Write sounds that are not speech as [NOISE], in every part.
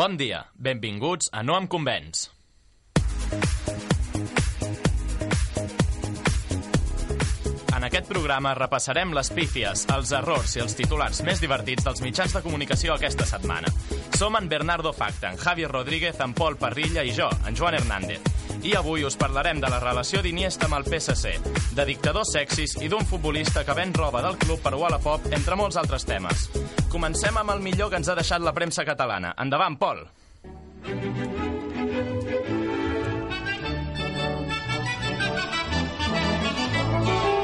Bon dia, benvinguts a No em convenç. En aquest programa repassarem les pífies, els errors i els titulars més divertits dels mitjans de comunicació aquesta setmana. Som en Bernardo Facta, en Javier Rodríguez, en Pol Parrilla i jo, en Joan Hernández. I avui us parlarem de la relació d'Iniesta amb el PSC, de dictadors sexis i d'un futbolista que ven roba del club per Wallapop, entre molts altres temes. Comencem amb el millor que ens ha deixat la premsa catalana. Endavant, Pol!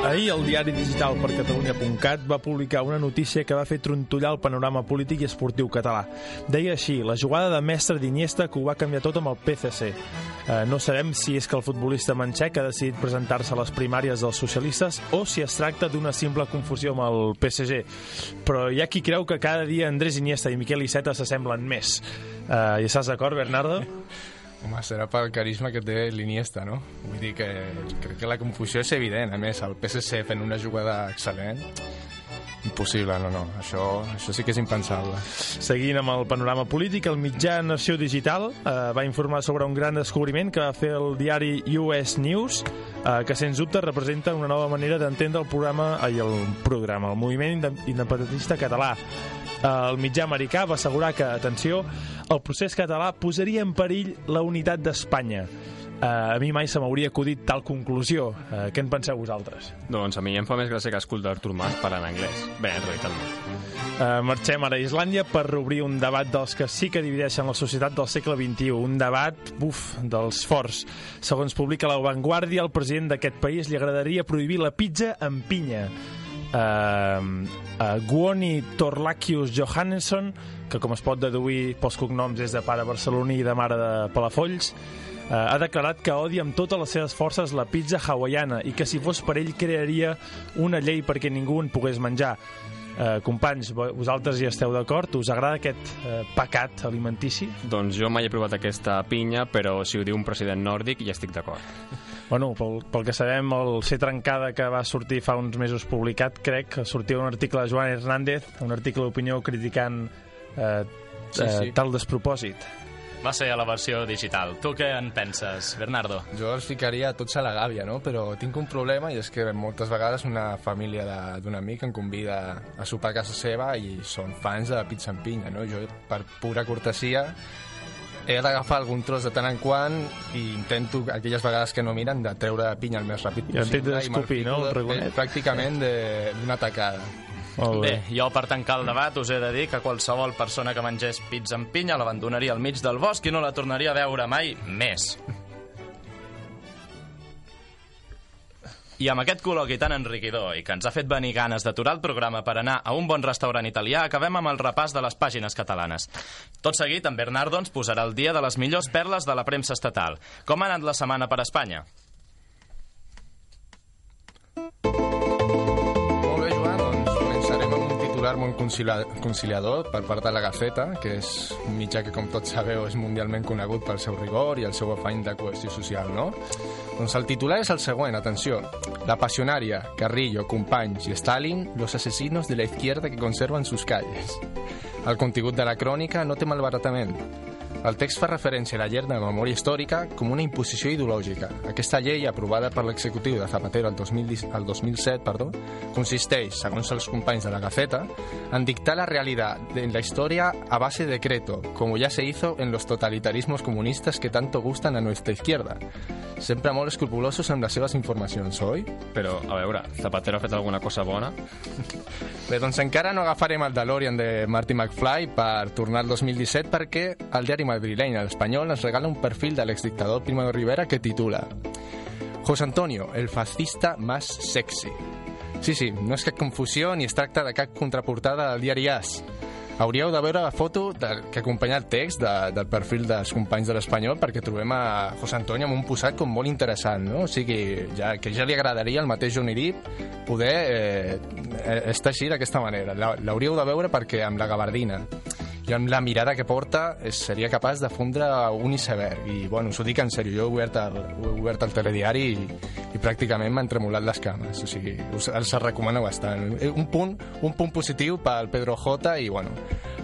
Ahir el diari digital per Catalunya.cat va publicar una notícia que va fer trontollar el panorama polític i esportiu català. Deia així, la jugada de mestre d'Iniesta que ho va canviar tot amb el PCC. Eh, no sabem si és que el futbolista manxec ha decidit presentar-se a les primàries dels socialistes o si es tracta d'una simple confusió amb el PSG. Però hi ha qui creu que cada dia Andrés Iniesta i Miquel Iceta s'assemblen més. Eh, hi estàs d'acord, Bernardo? [LAUGHS] Home, serà pel carisma que té l'Iniesta, no? Vull dir que crec que la confusió és evident. A més, el PSC fent una jugada excel·lent, impossible, no, no. Això, això sí que és impensable. Seguint amb el panorama polític, el mitjà Nació Digital eh, va informar sobre un gran descobriment que va fer el diari US News, eh, que sens dubte representa una nova manera d'entendre el programa i el programa, el moviment independentista català. Eh, el mitjà americà va assegurar que, atenció, el procés català posaria en perill la unitat d'Espanya. Uh, a mi mai se m'hauria acudit tal conclusió. Uh, què en penseu vosaltres? Doncs a mi em fa més gràcia que escolta Artur Mas parlant anglès. Bé, en realitat no. Uh, marxem ara a Islàndia per obrir un debat dels que sí que divideixen la societat del segle XXI. Un debat, buf, dels forts. Segons publica La Vanguardia, al president d'aquest país li agradaria prohibir la pizza amb pinya. Uh, uh, Guoni Torlakius Johannesson, que com es pot deduir pels cognoms és de pare barceloní i de mare de Palafolls, uh, ha declarat que odia amb totes les seves forces la pizza hawaiana i que si fos per ell crearia una llei perquè ningú en pogués menjar. Uh, companys, vosaltres hi esteu d'acord? Us agrada aquest uh, pecat alimentici? Doncs jo mai he provat aquesta pinya, però si ho diu un president nòrdic ja estic d'acord. Bueno, pel, pel que sabem, el Ser Trencada que va sortir fa uns mesos publicat, crec, sortia un article de Joan Hernández, un article d'opinió criticant eh, Sí, eh, sí. tal despropòsit. Va ser a la versió digital. Tu què en penses, Bernardo? Jo els ficaria tots a la gàbia, no? Però tinc un problema i és que moltes vegades una família de- d'un amic em convida a sopar a casa seva i són fans de la pizza amb pinya, no? Jo, per pura cortesia, he d'agafar algun tros de tant en quant i intento, aquelles vegades que no miren, de treure pinya el més ràpid I possible. tens d'escopir, me'l no, el de- ragonet? Pràcticament de- d'una tacada. Molt Bé, jo per tancar el debat us he de dir que qualsevol persona que mengés pizza amb pinya l'abandonaria al mig del bosc i no la tornaria a veure mai més. I amb aquest col·loqui tan enriquidor i que ens ha fet venir ganes d'aturar el programa per anar a un bon restaurant italià, acabem amb el repàs de les pàgines catalanes. Tot seguit, en Bernardo ens posarà el dia de les millors perles de la premsa estatal. Com ha anat la setmana per Espanya? Titular molt concilia- conciliador per part de la Gaceta, que és un mitjà que, com tots sabeu, és mundialment conegut pel seu rigor i el seu afany de cohesió social, no? Doncs el titular és el següent, atenció. La passionaria, Carrillo, Companys i Stalin, los asesinos de la izquierda que conservan sus calles. El contingut de la crònica no té malbaratament. El text fa referència a la de memòria històrica com una imposició ideològica. Aquesta llei, aprovada per l'executiu de Zapatero el, 2010, el 2007, perdó, consisteix, segons els companys de la Gaceta, en dictar la realitat de la història a base de decreto, como ya se hizo en los totalitarismos comunistas que tanto gustan a nuestra izquierda. Sempre molt escrupulosos amb les seves informacions, oi? Però, a veure, Zapatero ha fet alguna cosa bona? [LAUGHS] Bé, doncs encara no agafarem el DeLorean de Marty McFly per tornar al 2017 perquè el diari madrileny, l'Espanyol, ens regala un perfil de l'exdictador Primo de Rivera que titula José Antonio, el fascista más sexy. Sí, sí, no és cap confusió ni es tracta de cap contraportada del diari As. Hauríeu de veure la foto de, que acompanya el text de, del perfil dels companys de l'Espanyol perquè trobem a José Antonio amb un posat com molt interessant, no? O sigui, ja, que ja li agradaria al mateix Johnny Depp poder eh, eh, estar així d'aquesta manera. L'hauríeu de veure perquè amb la gabardina i amb la mirada que porta és, seria capaç de fondre un iceberg i bueno, us ho dic en sèrio, jo he obert el, he obert el telediari i, i pràcticament m'han tremolat les cames o sigui, us, els recomano bastant Eh, un punt, un punt positiu pel Pedro J i bueno,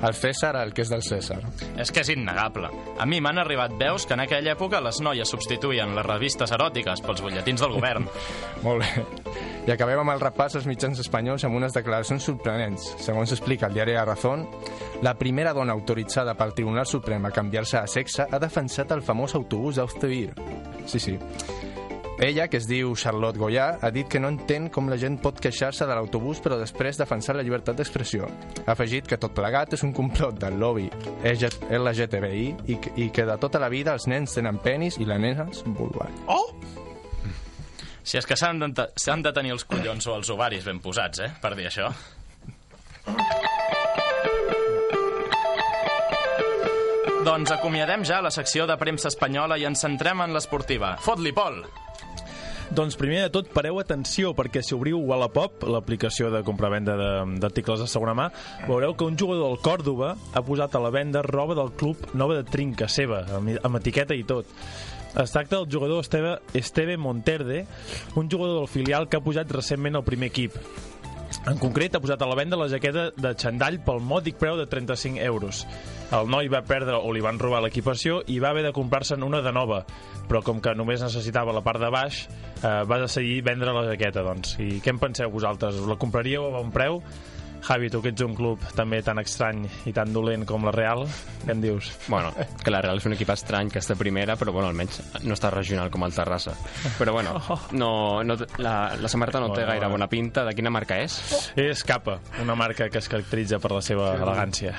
al César el que és del César. És que és innegable. A mi m'han arribat veus que en aquella època les noies substituïen les revistes eròtiques pels butlletins del govern. [LAUGHS] Molt bé. I acabem amb el repàs als mitjans espanyols amb unes declaracions sorprenents. Segons explica el diari La Razón, la primera dona autoritzada pel Tribunal Suprem a canviar-se de sexe ha defensat el famós autobús d'Austervir. Sí, sí. Ella, que es diu Charlotte Goya, ha dit que no entén com la gent pot queixar-se de l'autobús però després defensar la llibertat d'expressió. Ha afegit que tot plegat és un complot del lobby LGTBI i que de tota la vida els nens tenen penis i les nenes vulvar. Oh! Si és que s'han de, s'han de tenir els collons o els ovaris ben posats, eh, per dir això. Doncs acomiadem ja la secció de premsa espanyola i ens centrem en l'esportiva. Fot-li, Pol! Doncs primer de tot, pareu atenció, perquè si obriu Wallapop, l'aplicació de compravenda de- d'articles de segona mà, veureu que un jugador del Còrdoba ha posat a la venda roba del club nova de trinca seva, amb, amb etiqueta i tot. Es tracta del jugador Esteve, Esteve Monterde, un jugador del filial que ha pujat recentment al primer equip. En concret, ha posat a la venda la jaqueta de xandall pel mòdic preu de 35 euros. El noi va perdre o li van robar l'equipació i va haver de comprar-se'n una de nova, però com que només necessitava la part de baix, eh, va decidir vendre la jaqueta, doncs. I què en penseu vosaltres? La compraríeu a bon preu? Javi, tu que ets un club també tan estrany i tan dolent com la Real, què en dius? Bueno, que la Real és un equip estrany que està primera, però bueno, almenys no està regional com el Terrassa. Però bueno, no, no, la, la samarreta no té Bueno, gaire bueno. bona pinta. De quina marca és? És Capa, una marca que es caracteritza per la seva elegància.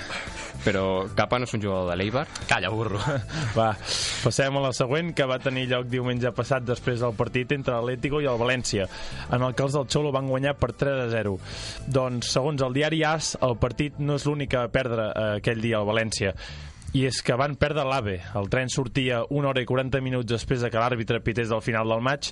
Però Capa no és un jugador de l'Eibar. Calla, burro. [LAUGHS] Va, passem a la següent, que va tenir lloc diumenge passat després del partit entre l'Atlético i el València, en el que els del Xolo van guanyar per 3 a 0. Doncs, segons el diari AS, el partit no és l'únic a perdre eh, aquell dia al València. I és que van perdre l'AVE. El tren sortia una hora i 40 minuts després de que l'àrbitre pités del final del maig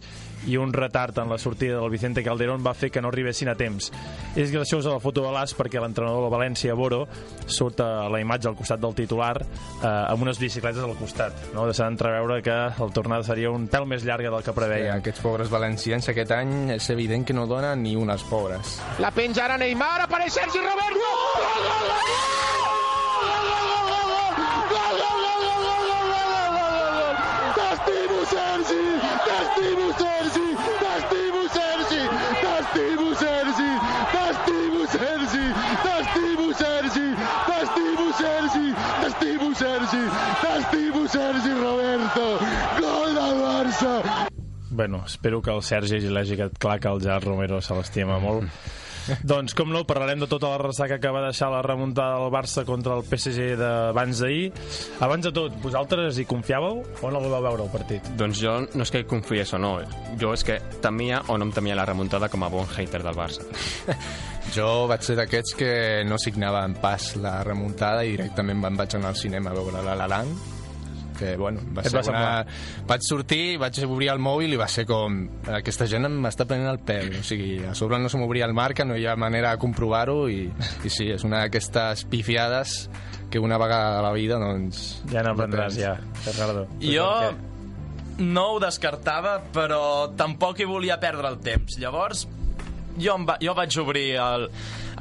i un retard en la sortida del Vicente Calderón va fer que no arribessin a temps. És graciosa la foto de l'AS perquè l'entrenador de València, Boro, surt a la imatge al costat del titular eh, amb unes bicicletes al costat. No? Deixant entreveure que el tornada seria un pèl més llarga del que preveia. aquests pobres valencians aquest any és evident que no donen ni unes pobres. La penjarà Neymar, apareix Sergi Roberto! Gol, gol, gol, gol! T'estimo, Sergi! T'estimo, Sergi! T'estimo, Sergi! T'estimo, Sergi! T'estimo, Sergi! T'estimo, Sergi! T'estimo, Sergi! T'estimo, Sergi Roberto! Gol del Barça! Bueno, espero que el Sergi hagi quedat clar que el Gerard Romero se l'estima molt. Doncs, com no, parlarem de tota la ressaca que va deixar la remuntada del Barça contra el PSG d'abans d'ahir. Abans de tot, vosaltres hi confiàveu o no vau veure el partit? Doncs jo no és que confiés o no, jo és que temia o no em temia la remuntada com a bon hater del Barça. [LAUGHS] Jo vaig ser d'aquests que no signava en pas la remuntada i directament me'n vaig anar al cinema a veure La La Land que, bueno, va Et ser va una... Vaig sortir, vaig obrir el mòbil i va ser com... Aquesta gent m'està prenent el pèl. O sigui, a sobre no se m'obria el marca, no hi ha manera de comprovar-ho i, i sí, és una d'aquestes pifiades que una vegada a la vida, doncs... Ja n'aprendràs, ja, Gerardo. Jo no ho descartava, però tampoc hi volia perdre el temps. Llavors, jo, em va, jo vaig obrir el,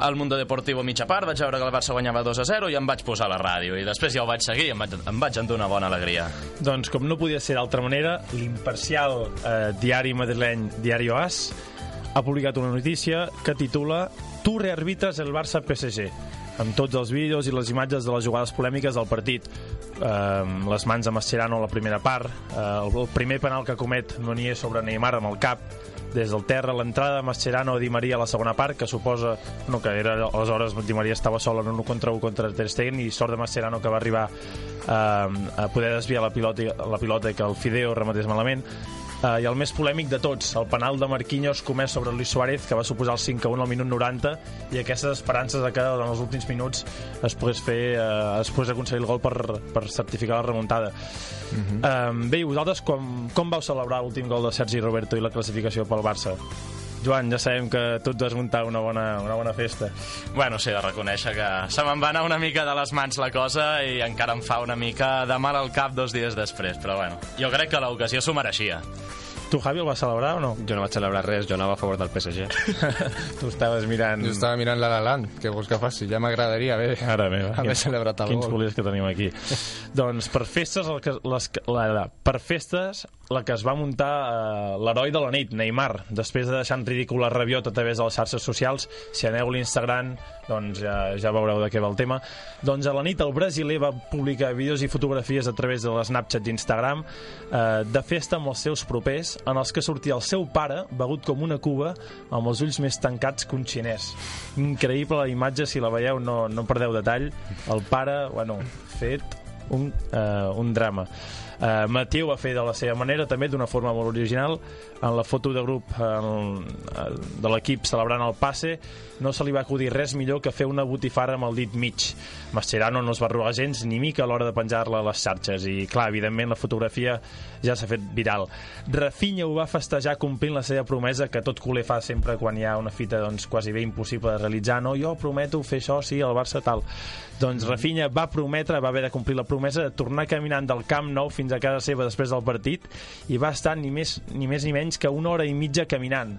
el Mundo Deportivo mitja part, vaig veure que el Barça guanyava 2 a 0 i em vaig posar a la ràdio. I després ja ho vaig seguir i em vaig, em vaig endur una bona alegria. Doncs, com no podia ser d'altra manera, l'imparcial eh, diari madrileny Diario AS ha publicat una notícia que titula Tu rearbitres el Barça PSG amb tots els vídeos i les imatges de les jugades polèmiques del partit eh, les mans de Mascherano a la primera part eh, el, primer penal que comet Nonier sobre Neymar amb el cap des del terra, l'entrada de Mascherano a Di Maria a la segona part, que suposa no, que era, aleshores Di Maria estava sol en un 1 contra 1 contra Ter Stegen i sort de Mascherano que va arribar eh, a poder desviar la pilota, la pilota que el Fideo rematés malament Uh, I el més polèmic de tots, el penal de Marquinhos comès sobre Luis Suárez, que va suposar el 5 a 1 al minut 90, i aquestes esperances de que en els últims minuts es pogués fer, uh, es pogués aconseguir el gol per, per certificar la remuntada. Uh -huh. uh, bé, i vosaltres com, com vau celebrar l'últim gol de Sergi Roberto i la classificació pel Barça? Joan, ja sabem que tu et vas muntar una bona, una bona festa. Bueno, sí, de reconèixer que se me'n va anar una mica de les mans la cosa i encara em fa una mica de mal al cap dos dies després, però bueno, jo crec que l'ocasió s'ho mereixia. Tu, Javi, el vas celebrar o no? Jo no vaig celebrar res, jo anava a favor del PSG. [LAUGHS] tu estaves mirant... Jo estava mirant La La Land, què vols que faci? Ja m'agradaria haver, Ara meva. haver celebrat el Quins gol. que tenim aquí. doncs per festes, el que, les, que- la, la, per festes, la que es va muntar eh, l'heroi de la nit, Neymar, després de deixar en ridícul la rabiota a través de les xarxes socials, si aneu a l'Instagram, doncs ja, ja veureu de què va el tema. Doncs a la nit el brasiler va publicar vídeos i fotografies a través de l'Snapchat d'Instagram eh, de festa amb els seus propers, en els que sortia el seu pare, begut com una cuba, amb els ulls més tancats que un xinès. Increïble la imatge, si la veieu no, no perdeu detall. El pare, bueno, fet un, eh, un drama. Eh, Mateu va fer de la seva manera, també d'una forma molt original. En la foto de grup eh, de l'equip celebrant el passe, no se li va acudir res millor que fer una botifara amb el dit mig. Mascherano no es va arrugar gens ni mica a l'hora de penjar-la a les xarxes i, clar, evidentment la fotografia ja s'ha fet viral. Rafinha ho va festejar complint la seva promesa que tot culer fa sempre quan hi ha una fita doncs, quasi bé impossible de realitzar. No, jo prometo fer això, sí, al Barça tal. Doncs Rafinha va prometre, va haver de complir la promesa de tornar caminant del Camp Nou fins a casa seva després del partit i va estar ni més ni, més ni menys que una hora i mitja caminant.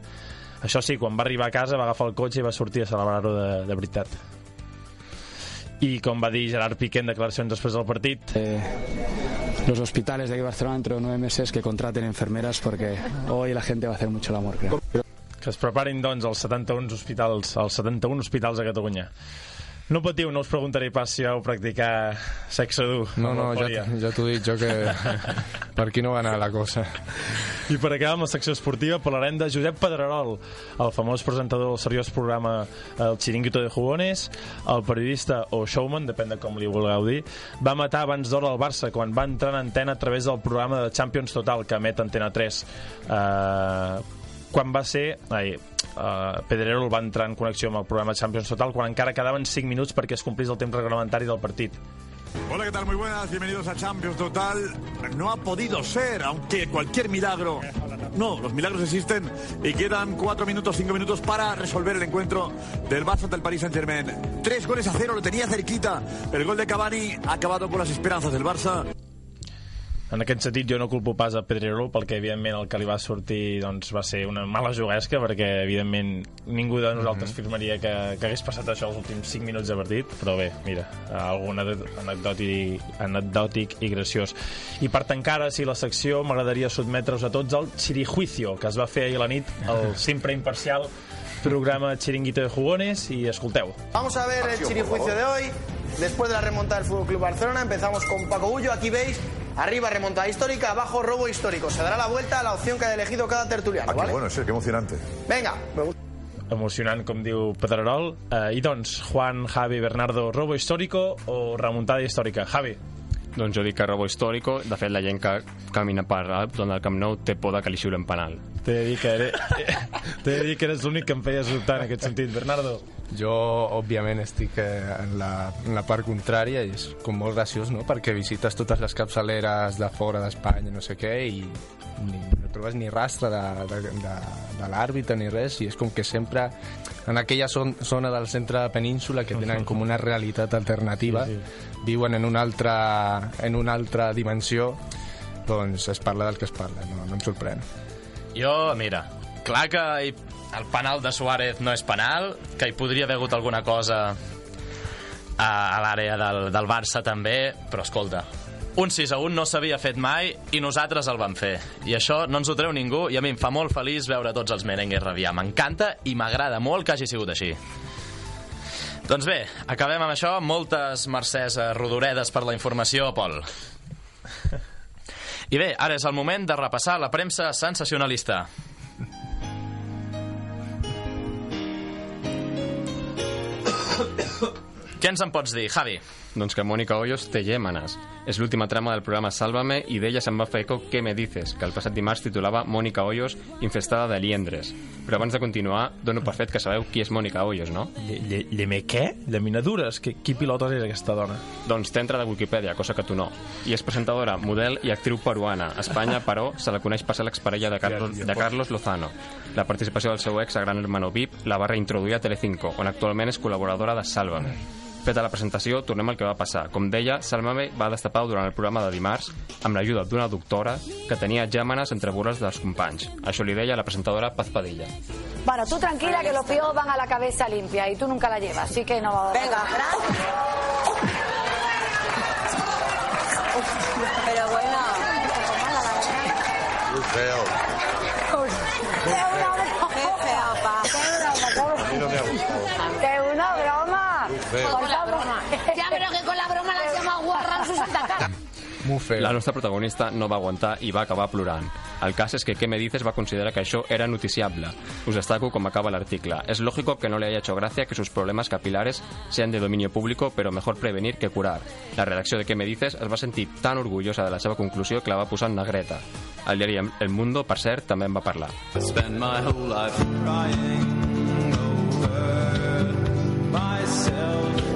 Això sí, quan va arribar a casa va agafar el cotxe i va sortir a celebrar-ho de, de veritat. I com va dir Gerard Piqué en declaracions després del partit, Eh, los hospitales de aquí de Barcelona dentro de nueve meses que contraten enfermeras porque hoy la gente va a hacer mucho el amor, creo. que es preparin doncs els 71 hospitals, els 71 hospitals a Catalunya. No patiu, no us preguntaré pas si vau practicar sexe dur. No, no, ja, ja t'ho dic jo que [LAUGHS] per aquí no va anar la cosa. I per acabar amb la secció esportiva parlarem de Josep Pedrerol, el famós presentador del seriós programa El Chiringuito de Jugones, el periodista o showman, depèn de com li vulgueu dir, va matar abans d'hora el Barça quan va entrar en antena a través del programa de Champions Total que emet Antena 3. Uh, quan va ser... Ai, uh, Pedrerol va entrar en connexió amb el programa Champions Total quan encara quedaven 5 minuts perquè es complís el temps reglamentari del partit. Hola, ¿qué tal? Muy buenas, bienvenidos a Champions Total. No ha podido ser, aunque cualquier milagro. No, los milagros existen y quedan cuatro minutos, cinco minutos para resolver el encuentro del Barça ante el Paris Saint Germain. Tres goles a cero, lo tenía cerquita. El gol de Cavani ha acabado con las esperanzas del Barça. En aquest sentit jo no culpo pas a Pedrerol perquè evidentment el que li va sortir doncs, va ser una mala juguesca perquè evidentment ningú de nosaltres firmaria que, que hagués passat això els últims 5 minuts de partit però bé, mira, algun anecdòtic, anecdòtic i graciós i per tancar ara, si la secció m'agradaria sotmetre's a tots al Chirijuicio que es va fer ahir a la nit, el [LAUGHS] sempre imparcial programa Chiringuito de Jugones i escolteu. Vamos a ver el chirijuicio de hoy. Después de la remontada del Fútbol Club Barcelona, empezamos con Paco Bullo. Aquí veis, arriba remontada histórica, abajo robo histórico. Se dará la vuelta a la opción que haya elegido cada tertuliano, ¿vale? Bueno, sí, qué emocionante. Venga, me gusta. emocionant, com diu Pedrerol. Eh, I doncs, Juan, Javi, Bernardo, robo histórico o remuntada històrica? Javi. Doncs jo dic que robo històrico. De fet, la gent que camina per del Camp Nou té por de que li xiulen penal. T'he de dir que, [LAUGHS] de dir que eres l'únic que em feies dubtar en aquest sentit. Bernardo. Jo, òbviament, estic eh, en la, en la part contrària i és com molt graciós, no?, perquè visites totes les capçaleres de fora d'Espanya, no sé què, i ni, no trobes ni rastre de, de, de, de l'àrbitre ni res, i és com que sempre en aquella son, zona del centre de península que tenen com una realitat alternativa, Sí, viuen en una altra, en una altra dimensió, doncs es parla del que es parla, no, no em sorprèn. Jo, mira, clar que el penal de Suárez no és penal, que hi podria haver hagut alguna cosa a, a l'àrea del, del Barça també, però escolta, un 6 a 1 no s'havia fet mai i nosaltres el vam fer. I això no ens ho treu ningú i a mi em fa molt feliç veure tots els merengues rabiar. M'encanta i m'agrada molt que hagi sigut així. Doncs bé, acabem amb això. Moltes mercès a Rodoredes per la informació, Pol. I bé, ara és el moment de repassar la premsa sensacionalista. Què ens en pots dir, Javi? Doncs que Mònica Hoyos té llèmenes. És l'última trama del programa Sálvame i d'ella se'n va fer eco Què me dices, que el passat dimarts titulava Mònica Hoyos infestada de liendres. Però abans de continuar, dono per fet que sabeu qui és Mònica Hoyos, no? Lle, lle, lleme què? Llaminadures? Que, qui pilotes és aquesta dona? Doncs t'entra de Wikipedia, cosa que tu no. I és presentadora, model i actriu peruana. A Espanya, però, se la coneix per ser l'exparella de Carlos, de Carlos Lozano. La participació del seu ex a Gran Hermano VIP la va reintroduir a Telecinco, on actualment és col·laboradora de Sálvame. Feta la presentació, tornem al que va passar. Com deia, Salmame va destapar durant el programa de dimarts amb l'ajuda d'una doctora que tenia gèmenes entre burles dels companys. Això li deia la presentadora Paz Padilla. Bueno, tú tranquila que los piojos van a la cabeza limpia y tú nunca la llevas, así que no va a Venga, Pero bueno. Muy feo. Molt feo. La nostra protagonista no va aguantar i va acabar plorant. El cas és que Què me dices va considerar que això era noticiable. Us destaco com acaba l'article. Es lógico que no le haya hecho gracia que sus problemas capilares sean de dominio público, pero mejor prevenir que curar. La redacció de Què me dices es va sentir tan orgullosa de la seva conclusió que la va posar en negreta. El diari El Mundo, per cert, també en va parlar. Spend my whole life crying over myself.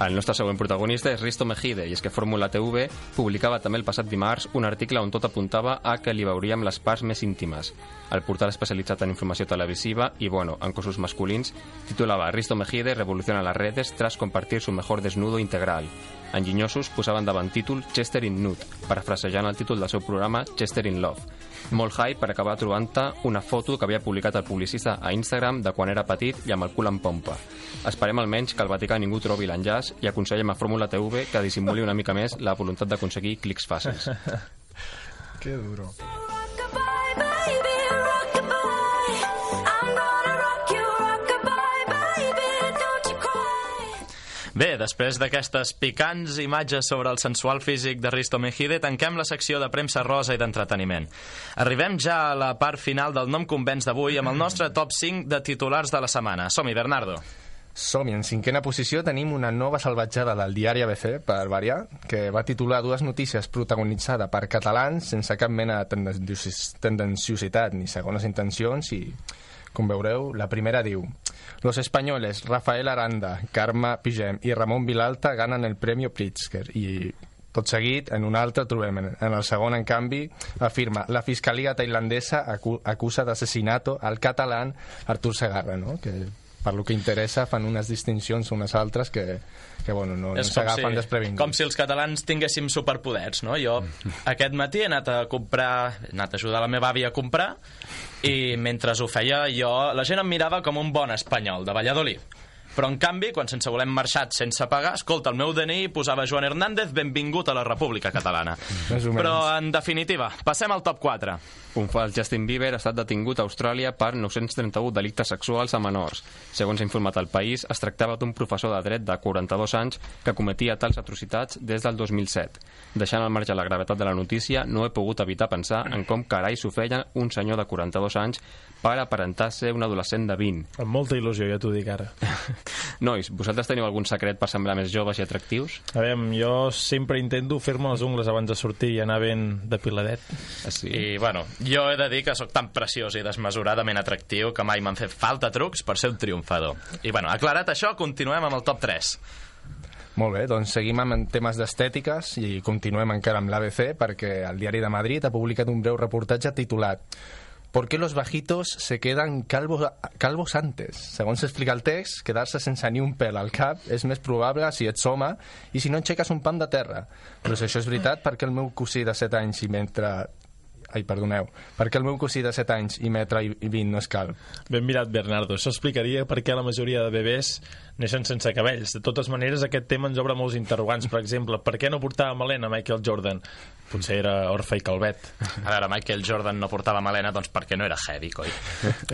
El nostre següent protagonista és Risto Mejide, i és que Fórmula TV publicava també el passat dimarts un article on tot apuntava a que li veuríem les parts més íntimes. El portal especialitzat en informació televisiva y, bueno, en cossos masculins titulava Risto Mejide revoluciona las redes tras compartir su mejor desnudo integral. Enginyosos posaven davant títol Chester in Nude, parafrasejant el títol del seu programa Chester in Love. Molt hype per acabar trobant-te una foto que havia publicat el publicista a Instagram de quan era petit i amb el cul en pompa. Esperem almenys que el Vaticà ningú trobi l'enllaç i aconsellem a Fórmula TV que dissimuli una mica més la voluntat d'aconseguir clics fàcils. [LAUGHS] Que duro. Bé, després d'aquestes picants imatges sobre el sensual físic de Risto Mejide, tanquem la secció de premsa rosa i d'entreteniment. Arribem ja a la part final del nom convenç d'avui amb el nostre top 5 de titulars de la setmana. Som-hi, Bernardo. Som-hi, en cinquena posició tenim una nova salvatjada del diari ABC, per variar, que va titular dues notícies protagonitzada per catalans sense cap mena de tendenci- tendenciositat ni segones intencions i, com veureu, la primera diu Los españoles Rafael Aranda, Carme Pigem i Ramon Vilalta ganen el Premio Pritzker i tot seguit, en un altre trobem, en el segon, en canvi, afirma la fiscalia tailandesa acu acusa d'assasinato al català Artur Segarra, no? que per lo que interessa fan unes distincions unes altres que, que bueno, no, no s'agafen si, desprevinguts. com si els catalans tinguéssim superpoders, no? Jo [LAUGHS] aquest matí he anat a comprar, he anat a ajudar la meva àvia a comprar i mentre ho feia jo, la gent em mirava com un bon espanyol de Valladolid. Però, en canvi, quan sense voler hem marxat sense pagar, escolta, el meu DNI posava Joan Hernández, benvingut a la República Catalana. Però, en definitiva, passem al top 4. Un fals Justin Bieber ha estat detingut a Austràlia per 931 delictes sexuals a menors. Segons ha informat el país, es tractava d'un professor de dret de 42 anys que cometia tals atrocitats des del 2007. Deixant al marge la gravetat de la notícia, no he pogut evitar pensar en com carai s'ho feia un senyor de 42 anys per aparentar ser un adolescent de 20. Amb molta il·lusió, ja t'ho dic ara. [LAUGHS] Nois, vosaltres teniu algun secret per semblar més joves i atractius? A veure, jo sempre intento fer-me les ungles abans de sortir i anar ben depiladet. Sí. I, bueno, jo he de dir que sóc tan preciós i desmesuradament atractiu que mai m'han fet falta trucs per ser un triomfador. I, bueno, aclarat això, continuem amb el top 3. Molt bé, doncs seguim amb temes d'estètiques i continuem encara amb l'ABC perquè el Diari de Madrid ha publicat un breu reportatge titulat ¿Por qué los bajitos se quedan calvos, calvos antes? Segons explica el text, quedar-se sense ni un pèl al cap és més probable si ets home i si no aixeques un pam de terra. Però si això és veritat, perquè el meu cosí de 7 anys i mentre... Ai, perdoneu. Perquè el meu cosí de 7 anys i metre i 20 no és calb. Ben mirat, Bernardo. Això explicaria per què la majoria de bebès neixen sense cabells. De totes maneres, aquest tema ens obre molts interrogants. Per exemple, per què no portava melena Michael Jordan? Potser era orfe i calvet. A veure, Michael Jordan no portava melena, doncs perquè no era heavy, coi.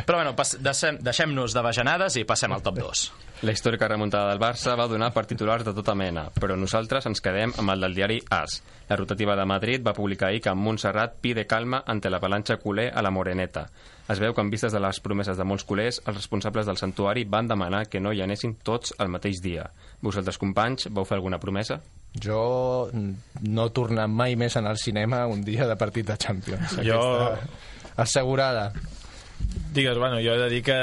Però bueno, deixem-nos de bajanades i passem al top 2. La històrica remuntada del Barça va donar per titulars de tota mena, però nosaltres ens quedem amb el del diari AS. La rotativa de Madrid va publicar ahir que Montserrat pide calma ante la avalanxa culer a la Moreneta. Es veu que en vistes de les promeses de molts culers, els responsables del santuari van demanar que no hi anessin tots el mateix dia. Vosaltres, companys, vau fer alguna promesa? Jo no tornar mai més anar al cinema un dia de partit de Champions. Jo- Aquesta Assegurada. Digues, bueno, jo he de dir que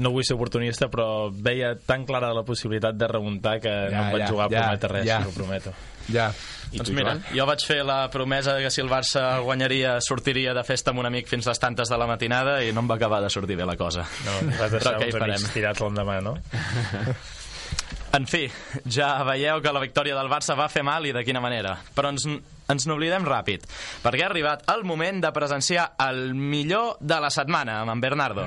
no vull ser oportunista, però veia tan clara la possibilitat de remuntar que Ja, no em vaig ja, jugar a ja, prometre res, ja. ho prometo. Ja. I Doncs tu, mira, jo vaig fer la promesa de que si el Barça guanyaria sortiria de festa amb un amic fins les tantes de la matinada i no em va acabar de sortir bé la cosa. No, vas Però deixar hi uns amics tirats l'endemà, no? [LAUGHS] En fi, ja veieu que la victòria del Barça va fer mal i de quina manera. Però ens, ens n'oblidem ràpid, perquè ha arribat el moment de presenciar el millor de la setmana amb en Bernardo.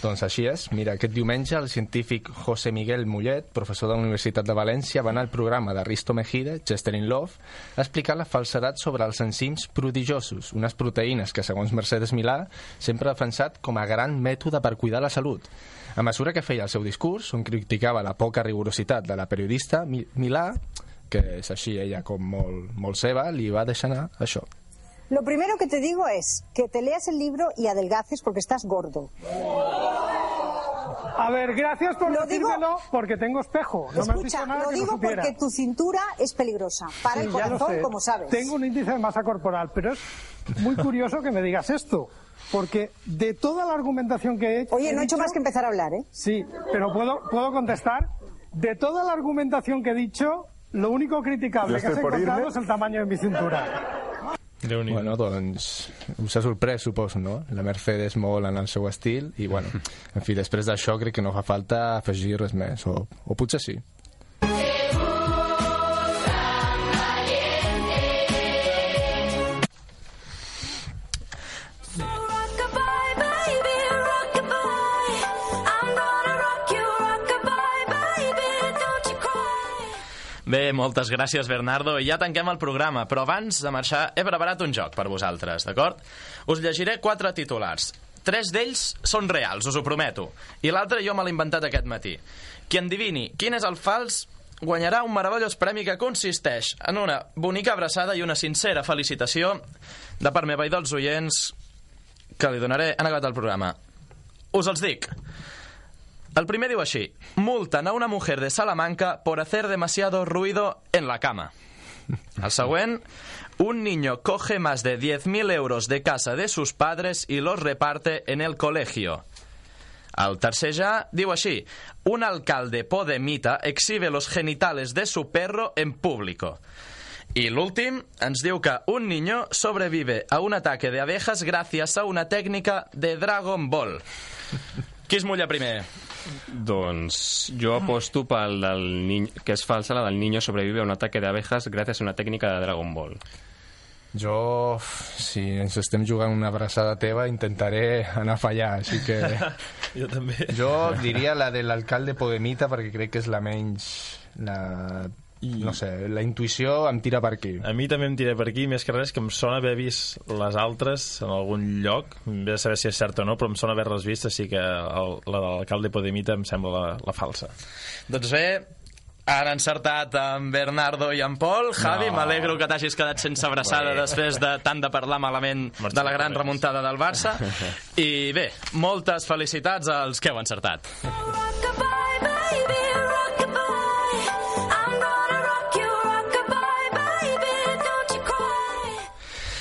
Doncs així és. Mira, aquest diumenge el científic José Miguel Mollet, professor de la Universitat de València, va anar al programa de Risto Mejide, Chester in Love, a explicar la falsedat sobre els enzims prodigiosos, unes proteïnes que, segons Mercedes Milà, sempre ha defensat com a gran mètode per cuidar la salut. A mesura que feia el seu discurs, on criticava la poca rigorositat de la periodista, Mi- Milà, que és així ella com molt, molt seva, li va deixar anar això. Lo primero que te digo es que te leas el libro y adelgaces porque estás gordo. A ver, gracias por Lo digo- decírmelo porque tengo espejo. No me has dicho Escucha, nada lo que no digo porque tu cintura es peligrosa para Sí, el corazón, como sabes. Tengo un índice de masa corporal, pero es muy curioso que me digas esto. Porque de toda la argumentación que he hecho... Oye, no he hecho más que empezar a hablar, ¿eh? Sí, pero ¿puedo, puedo contestar. De toda la argumentación que he dicho, lo único criticable que has encontrado irme. es el tamaño de mi cintura. Bueno, doncs us ha sorprès, suposo, no? La Mercedes molt en el seu estil i, bueno, en fi, després d'això crec que no fa falta afegir res més, o, o potser sí. Bé, moltes gràcies, Bernardo. I ja tanquem el programa, però abans de marxar he preparat un joc per vosaltres, d'acord? Us llegiré quatre titulars. Tres d'ells són reals, us ho prometo. I l'altre jo me l'he inventat aquest matí. Qui endivini quin és el fals guanyarà un meravellós premi que consisteix en una bonica abraçada i una sincera felicitació de part meva i dels oients que li donaré en acabat el programa. Us els dic. El primer diu així. Multan a una mujer de Salamanca por hacer demasiado ruido en la cama. El següent. Un niño coge más de 10.000 euros de casa de sus padres y los reparte en el colegio. El tercer ja diu. Un alcalde podemita exhibe los genitales de su perro en público. Y l'últim ens diu que un niño sobrevive a un ataque de abejas gracias a una técnica de Dragon Ball. Qui es mulla primer? Doncs jo aposto pel del niño, que és falsa, la del niño sobrevive a un ataque de abejas gràcies a una tècnica de Dragon Ball. Jo, si ens estem jugant una abraçada teva, intentaré anar a fallar, així que... [LAUGHS] jo també. Jo diria la de l'alcalde Podemita, perquè crec que és la menys... La... No sé, la intuïció em tira per aquí. A mi també em tira per aquí, més que res que em sona haver vist les altres en algun lloc, ve a saber si és cert o no, però em sona haver-les vist, així que el, la de l'alcalde Podemita em sembla la, la falsa. Doncs bé, han encertat en Bernardo i en Pol. Javi, No. m'alegro que t'hagis quedat sense abraçada Bé. després de tant de parlar malament de la gran remuntada del Barça. [LAUGHS] I bé, moltes felicitats als que heu encertat.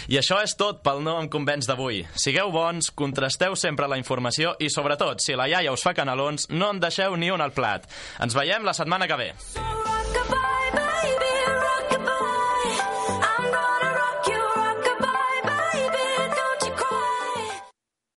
I això és tot pel No em convenç d'avui. Sigueu bons, contrasteu sempre la informació i, sobretot, si la iaia us fa canelons, no en deixeu ni un al plat. Ens veiem la setmana que ve. Rockabye.